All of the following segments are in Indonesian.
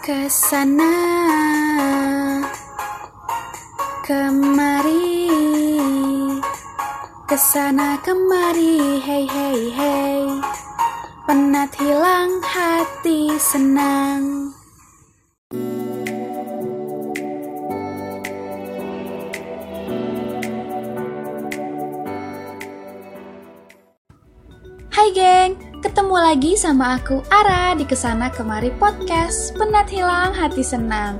ke sana kemari ke sana kemari hey hey hey. Penat hilang hati senang. Hai geng, ketemu lagi sama aku Ara di Ke sana Kemari Podcast Penat Hilang Hati Senang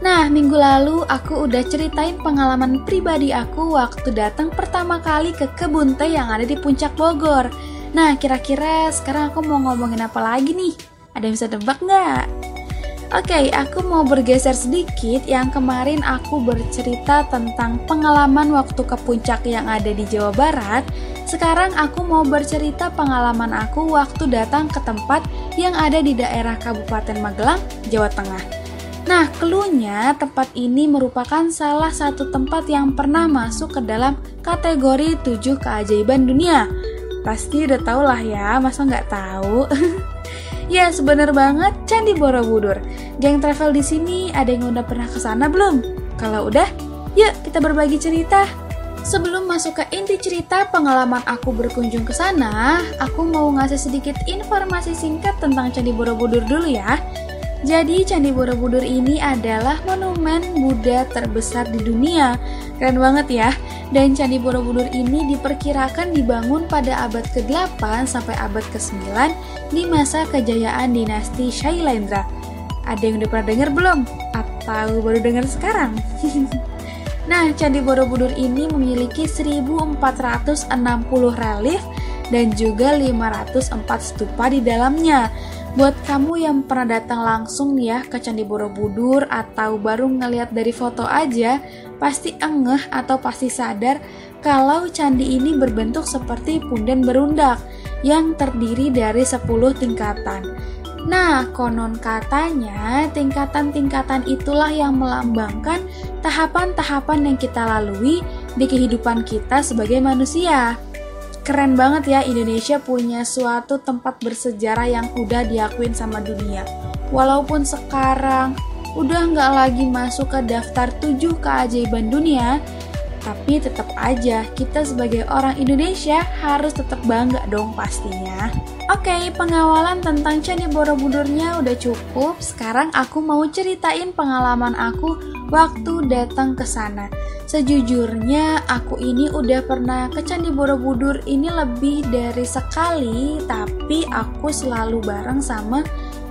Nah, minggu lalu aku udah ceritain pengalaman pribadi aku waktu datang pertama kali ke kebun teh yang ada di puncak Bogor Nah, kira-kira sekarang aku mau ngomongin apa lagi nih? Ada yang bisa tebak nggak? Oke, aku mau bergeser sedikit yang kemarin aku bercerita tentang pengalaman waktu ke puncak yang ada di Jawa Barat. Sekarang aku mau bercerita pengalaman aku waktu datang ke tempat yang ada di daerah Kabupaten Magelang, Jawa Tengah. Nah, keluhnya tempat ini merupakan salah satu tempat yang pernah masuk ke dalam kategori 7 keajaiban dunia. Pasti udah tau lah ya, masa nggak tahu? Ya, sebener banget Candi Borobudur. Geng travel di sini ada yang udah pernah ke sana belum? Kalau udah, yuk kita berbagi cerita. Sebelum masuk ke inti cerita pengalaman aku berkunjung ke sana, aku mau ngasih sedikit informasi singkat tentang Candi Borobudur dulu ya. Jadi Candi Borobudur ini adalah monumen Buddha terbesar di dunia. Keren banget ya. Dan Candi Borobudur ini diperkirakan dibangun pada abad ke-8 sampai abad ke-9 di masa kejayaan dinasti Shailendra. Ada yang udah pernah dengar belum? Atau baru dengar sekarang? nah, Candi Borobudur ini memiliki 1460 relief dan juga 504 stupa di dalamnya. Buat kamu yang pernah datang langsung ya ke Candi Borobudur atau baru ngeliat dari foto aja, pasti engeh atau pasti sadar kalau candi ini berbentuk seperti punden berundak yang terdiri dari 10 tingkatan. Nah, konon katanya tingkatan-tingkatan itulah yang melambangkan tahapan-tahapan yang kita lalui di kehidupan kita sebagai manusia. Keren banget ya Indonesia punya suatu tempat bersejarah yang udah diakuin sama dunia. Walaupun sekarang udah nggak lagi masuk ke daftar 7 keajaiban dunia, tapi tetap aja kita sebagai orang Indonesia harus tetap bangga dong pastinya. Oke, pengawalan tentang Candi Borobudurnya udah cukup. Sekarang aku mau ceritain pengalaman aku waktu datang ke sana. Sejujurnya aku ini udah pernah ke Candi Borobudur ini lebih dari sekali, tapi aku selalu bareng sama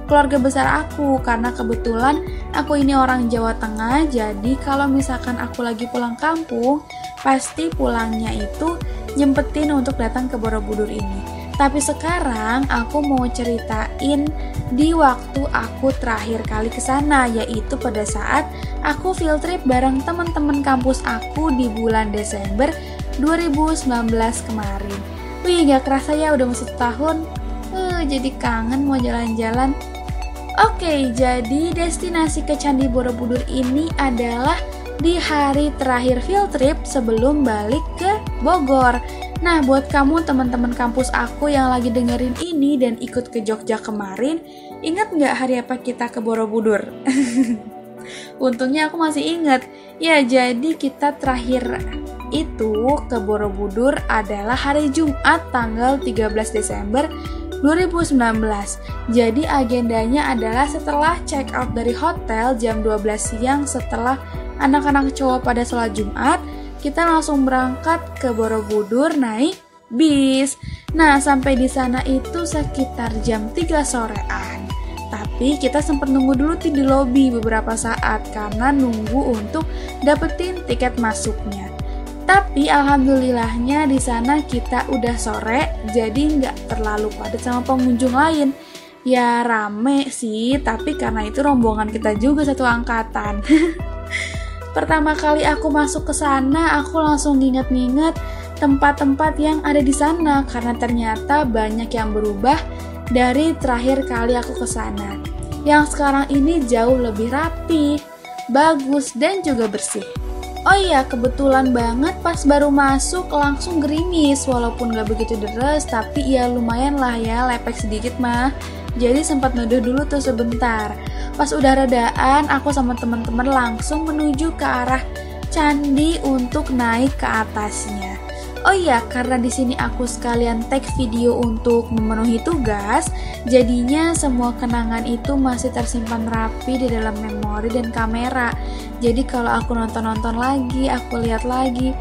keluarga besar aku karena kebetulan aku ini orang Jawa Tengah. Jadi kalau misalkan aku lagi pulang kampung, pasti pulangnya itu nyempetin untuk datang ke Borobudur ini. Tapi sekarang aku mau ceritain di waktu aku terakhir kali ke sana yaitu pada saat aku field trip bareng teman-teman kampus aku di bulan Desember 2019 kemarin. Wih, gak kerasa ya udah masuk tahun. Uh, jadi kangen mau jalan-jalan. Oke, jadi destinasi ke Candi Borobudur ini adalah di hari terakhir field trip sebelum balik ke Bogor. Nah, buat kamu teman-teman kampus aku yang lagi dengerin ini dan ikut ke Jogja kemarin, ingat nggak hari apa kita ke Borobudur? Untungnya aku masih ingat. Ya, jadi kita terakhir itu ke Borobudur adalah hari Jumat tanggal 13 Desember 2019. Jadi agendanya adalah setelah check out dari hotel jam 12 siang setelah anak-anak cowok pada sholat Jumat, kita langsung berangkat ke Borobudur naik bis. Nah, sampai di sana itu sekitar jam 3 sorean. Tapi kita sempat nunggu dulu di lobi beberapa saat karena nunggu untuk dapetin tiket masuknya. Tapi alhamdulillahnya di sana kita udah sore, jadi nggak terlalu padat sama pengunjung lain. Ya rame sih, tapi karena itu rombongan kita juga satu angkatan. Pertama kali aku masuk ke sana, aku langsung nginget-nginget tempat-tempat yang ada di sana karena ternyata banyak yang berubah dari terakhir kali aku ke sana. Yang sekarang ini jauh lebih rapi, bagus, dan juga bersih. Oh iya, kebetulan banget pas baru masuk langsung gerimis Walaupun gak begitu deres, tapi ya lumayan lah ya lepek sedikit mah Jadi sempat nuduh dulu tuh sebentar. Pas udah redaan, aku sama teman-teman langsung menuju ke arah candi untuk naik ke atasnya. Oh iya, karena di sini aku sekalian tag video untuk memenuhi tugas, jadinya semua kenangan itu masih tersimpan rapi di dalam memori dan kamera. Jadi kalau aku nonton-nonton lagi, aku lihat lagi,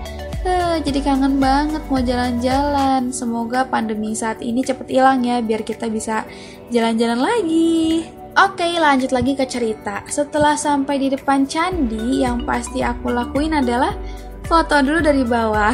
jadi kangen banget mau jalan-jalan. Semoga pandemi saat ini cepet hilang ya, biar kita bisa jalan-jalan lagi. Oke, lanjut lagi ke cerita. Setelah sampai di depan candi, yang pasti aku lakuin adalah foto dulu dari bawah.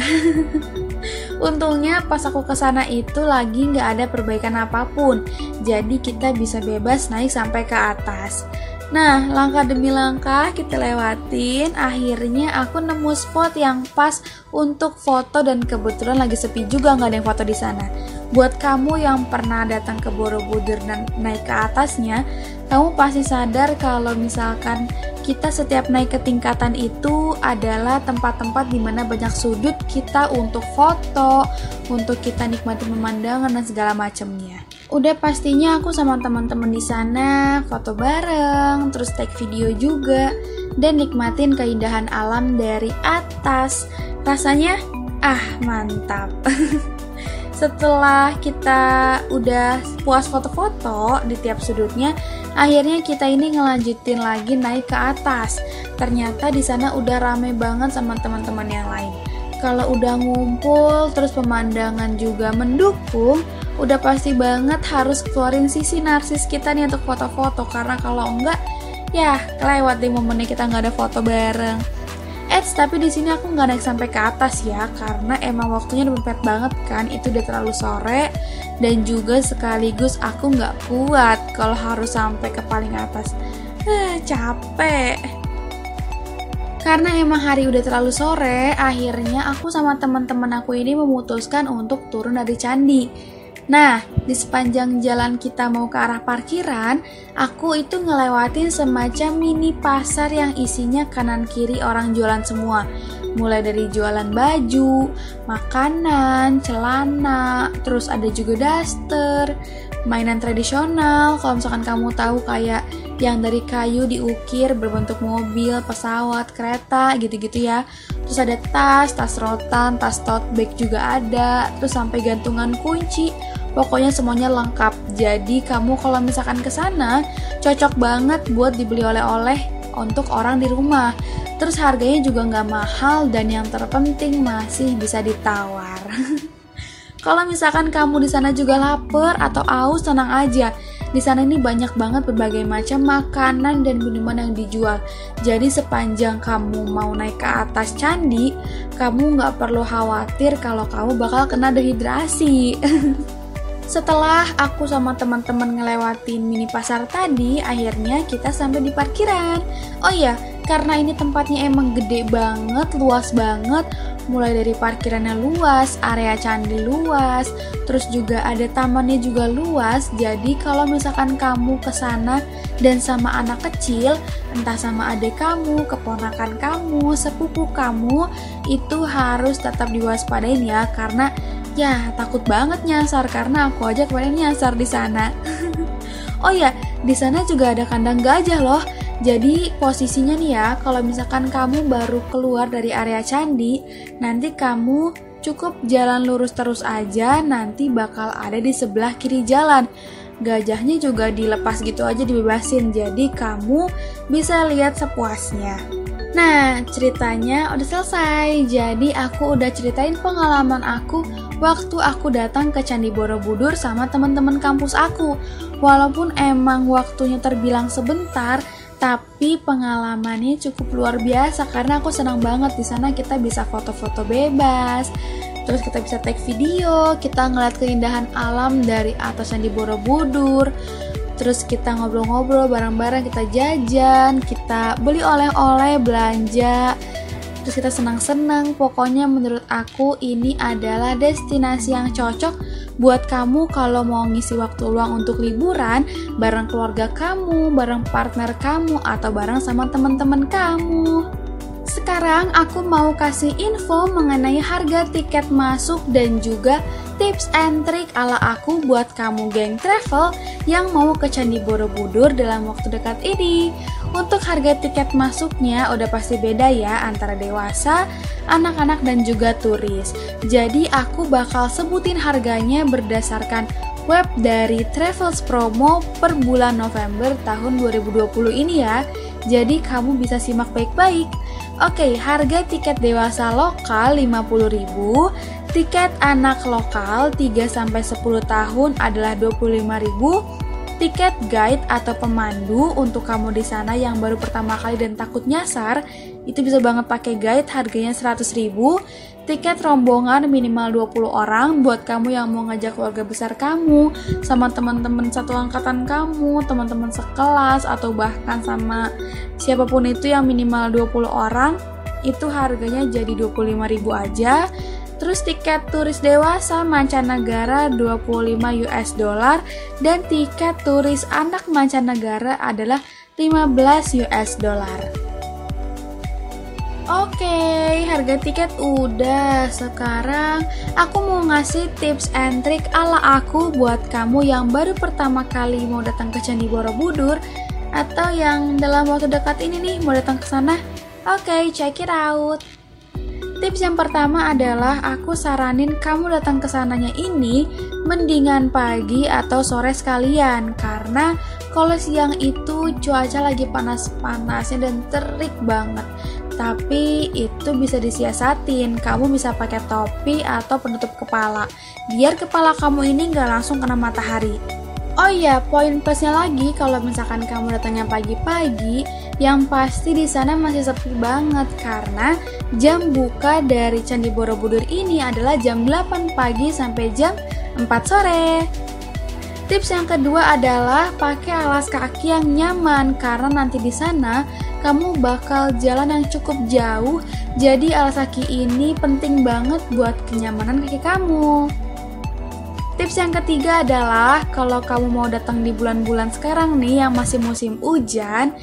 Untungnya pas aku ke sana itu lagi nggak ada perbaikan apa pun, jadi kita bisa bebas naik sampai ke atas. Nah, langkah demi langkah kita lewatin, akhirnya aku nemu spot yang pas untuk foto dan kebetulan lagi sepi juga nggak ada yang foto di sana. Buat kamu yang pernah datang ke Borobudur dan naik ke atasnya, kamu pasti sadar kalau misalkan kita setiap naik ke tingkatan itu adalah tempat-tempat di mana banyak sudut kita untuk foto, untuk kita nikmati pemandangan dan segala macamnya. Udah pastinya aku sama teman-teman di sana foto bareng, terus take video juga dan nikmatin keindahan alam dari atas. Rasanya ah mantap. setelah kita udah puas foto-foto di tiap sudutnya, akhirnya kita ini ngelanjutin lagi naik ke atas. Ternyata di sana udah rame banget sama teman-teman yang lain. Kalau udah ngumpul, terus pemandangan juga mendukung, udah pasti banget harus keluarin sisi narsis kita nih untuk foto-foto karena kalau enggak, ya kelewat deh momennya kita nggak ada foto bareng. Eits, tapi di sini aku nggak naik sampai ke atas ya, karena emang waktunya udah mepet banget kan, itu udah terlalu sore, dan juga sekaligus aku nggak kuat kalau harus sampai ke paling atas. Eh, capek. Karena emang hari udah terlalu sore, akhirnya aku sama teman-teman aku ini memutuskan untuk turun dari candi Nah, di sepanjang jalan kita mau ke arah parkiran, aku itu ngelewatin semacam mini pasar yang isinya kanan kiri orang jualan semua. Mulai dari jualan baju, makanan, celana, terus ada juga daster, mainan tradisional. Kalau misalkan kamu tahu kayak yang dari kayu diukir berbentuk mobil, pesawat, kereta gitu-gitu ya. Terus ada tas, tas rotan, tas tote bag juga ada, terus sampai gantungan kunci Pokoknya semuanya lengkap. Jadi kamu kalau misalkan ke sana cocok banget buat dibeli oleh-oleh untuk orang di rumah. Terus harganya juga nggak mahal dan yang terpenting masih bisa ditawar. kalau misalkan kamu di sana juga lapar atau aus, tenang aja. Di sana ini banyak banget berbagai macam makanan dan minuman yang dijual. Jadi sepanjang kamu mau naik ke atas candi, kamu nggak perlu khawatir kalau kamu bakal kena dehidrasi. Setelah aku sama teman-teman ngelewatin mini pasar tadi, akhirnya kita sampai di parkiran. Oh iya, karena ini tempatnya emang gede banget, luas banget, mulai dari parkirannya luas, area candi luas, terus juga ada tamannya juga luas. Jadi kalau misalkan kamu ke sana dan sama anak kecil, entah sama adik kamu, keponakan kamu, sepupu kamu, itu harus tetap diwaspadain ya karena Ya, takut banget nyasar karena aku aja kemarin nyasar di sana. oh ya, di sana juga ada kandang gajah loh. Jadi posisinya nih ya, kalau misalkan kamu baru keluar dari area candi, nanti kamu cukup jalan lurus terus aja, nanti bakal ada di sebelah kiri jalan. Gajahnya juga dilepas gitu aja dibebasin, jadi kamu bisa lihat sepuasnya. Nah, ceritanya udah selesai. Jadi aku udah ceritain pengalaman aku waktu aku datang ke Candi Borobudur sama teman-teman kampus aku. Walaupun emang waktunya terbilang sebentar, tapi pengalamannya cukup luar biasa karena aku senang banget di sana kita bisa foto-foto bebas. Terus kita bisa take video, kita ngeliat keindahan alam dari atas Candi Borobudur terus kita ngobrol-ngobrol bareng-bareng kita jajan kita beli oleh-oleh belanja terus kita senang-senang pokoknya menurut aku ini adalah destinasi yang cocok buat kamu kalau mau ngisi waktu luang untuk liburan bareng keluarga kamu bareng partner kamu atau bareng sama teman-teman kamu Sekarang aku mau kasih info mengenai harga tiket masuk dan juga tips and trick ala aku buat kamu geng travel yang mau ke Candi Borobudur dalam waktu dekat ini. Untuk harga tiket masuknya udah pasti beda ya antara dewasa, anak-anak dan juga turis. Jadi aku bakal sebutin harganya berdasarkan web dari Travels Promo per bulan November tahun 2020 ini ya. Jadi kamu bisa simak baik-baik. Oke, harga tiket dewasa lokal 50.000, tiket anak lokal 3 sampai 10 tahun adalah 25.000 tiket guide atau pemandu untuk kamu di sana yang baru pertama kali dan takut nyasar, itu bisa banget pakai guide harganya 100 ribu. Tiket rombongan minimal 20 orang buat kamu yang mau ngajak keluarga besar kamu, sama teman-teman satu angkatan kamu, teman-teman sekelas, atau bahkan sama siapa pun itu yang minimal 20 orang, itu harganya jadi 25 ribu aja. Terus tiket turis dewasa mancanegara 25 US dollar dan tiket turis anak mancanegara adalah 15 US dollar. Oke, harga tiket udah. Sekarang aku mau ngasih tips and trick ala aku buat kamu yang baru pertama kali mau datang ke Candi Borobudur atau yang dalam waktu dekat ini nih mau datang ke sana. Oke, check it out. Tips yang pertama adalah aku saranin kamu datang ke sananya ini mendingan pagi atau sore sekalian karena kalau siang itu cuaca lagi panas-panasnya dan terik banget. Tapi itu bisa disiasatin, kamu bisa pakai topi atau penutup kepala biar kepala kamu ini nggak langsung kena matahari. Oh iya, poin plusnya lagi kalau misalkan kamu datangnya pagi-pagi, yang pasti di sana masih sepi banget karena jam buka dari Candi Borobudur ini adalah jam 8 pagi sampai jam 4 sore. Tips yang kedua adalah pakai alas kaki yang nyaman karena nanti di sana kamu bakal jalan yang cukup jauh. Jadi alas kaki ini penting banget buat kenyamanan kaki kamu. Tips yang ketiga adalah kalau kamu mau datang di bulan-bulan sekarang nih yang masih musim hujan,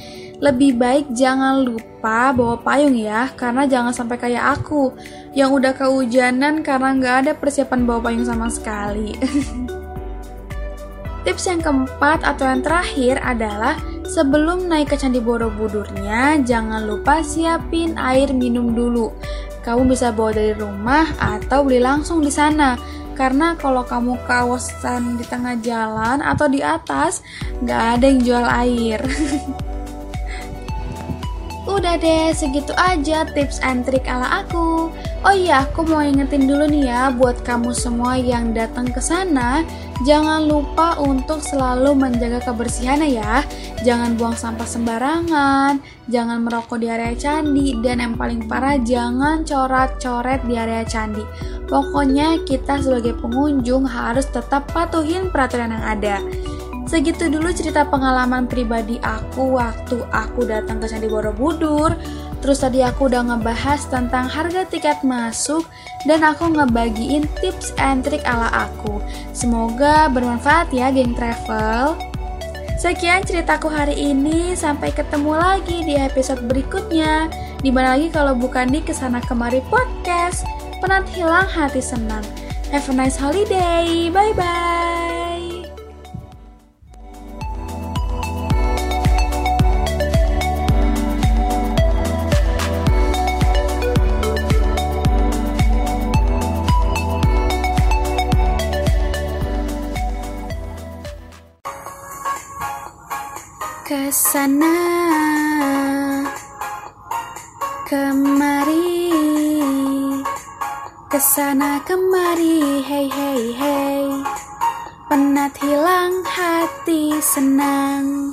lebih baik jangan lupa bawa payung ya, karena jangan sampai kayak aku yang udah kehujanan karena nggak ada persiapan bawa payung sama sekali. Tips yang keempat atau yang terakhir adalah sebelum naik ke Candi Borobudurnya, jangan lupa siapin air minum dulu. Kamu bisa bawa dari rumah atau beli langsung di sana karena kalau kamu kawasan di tengah jalan atau di atas nggak ada yang jual air Udah deh, segitu aja tips and trick ala aku. Oh iya, aku mau ingetin dulu nih ya buat kamu semua yang datang ke sana, jangan lupa untuk selalu menjaga kebersihan ya. Jangan buang sampah sembarangan, jangan merokok di area candi, dan yang paling parah jangan coret-coret di area candi. Pokoknya kita sebagai pengunjung harus tetap patuhin peraturan yang ada. Segitu dulu cerita pengalaman pribadi aku waktu aku datang ke Candi Borobudur. Terus tadi aku udah ngebahas tentang harga tiket masuk dan aku ngebagiin tips and trick ala aku. Semoga bermanfaat ya geng travel. Sekian ceritaku hari ini, sampai ketemu lagi di episode berikutnya. Di mana lagi kalau bukan di Ke sana Kemari Podcast, penat hilang hati senang. Have a nice holiday, bye-bye. Sana. Kemari. Ke sana kemari. Hey hey hey. Penat hilang hati senang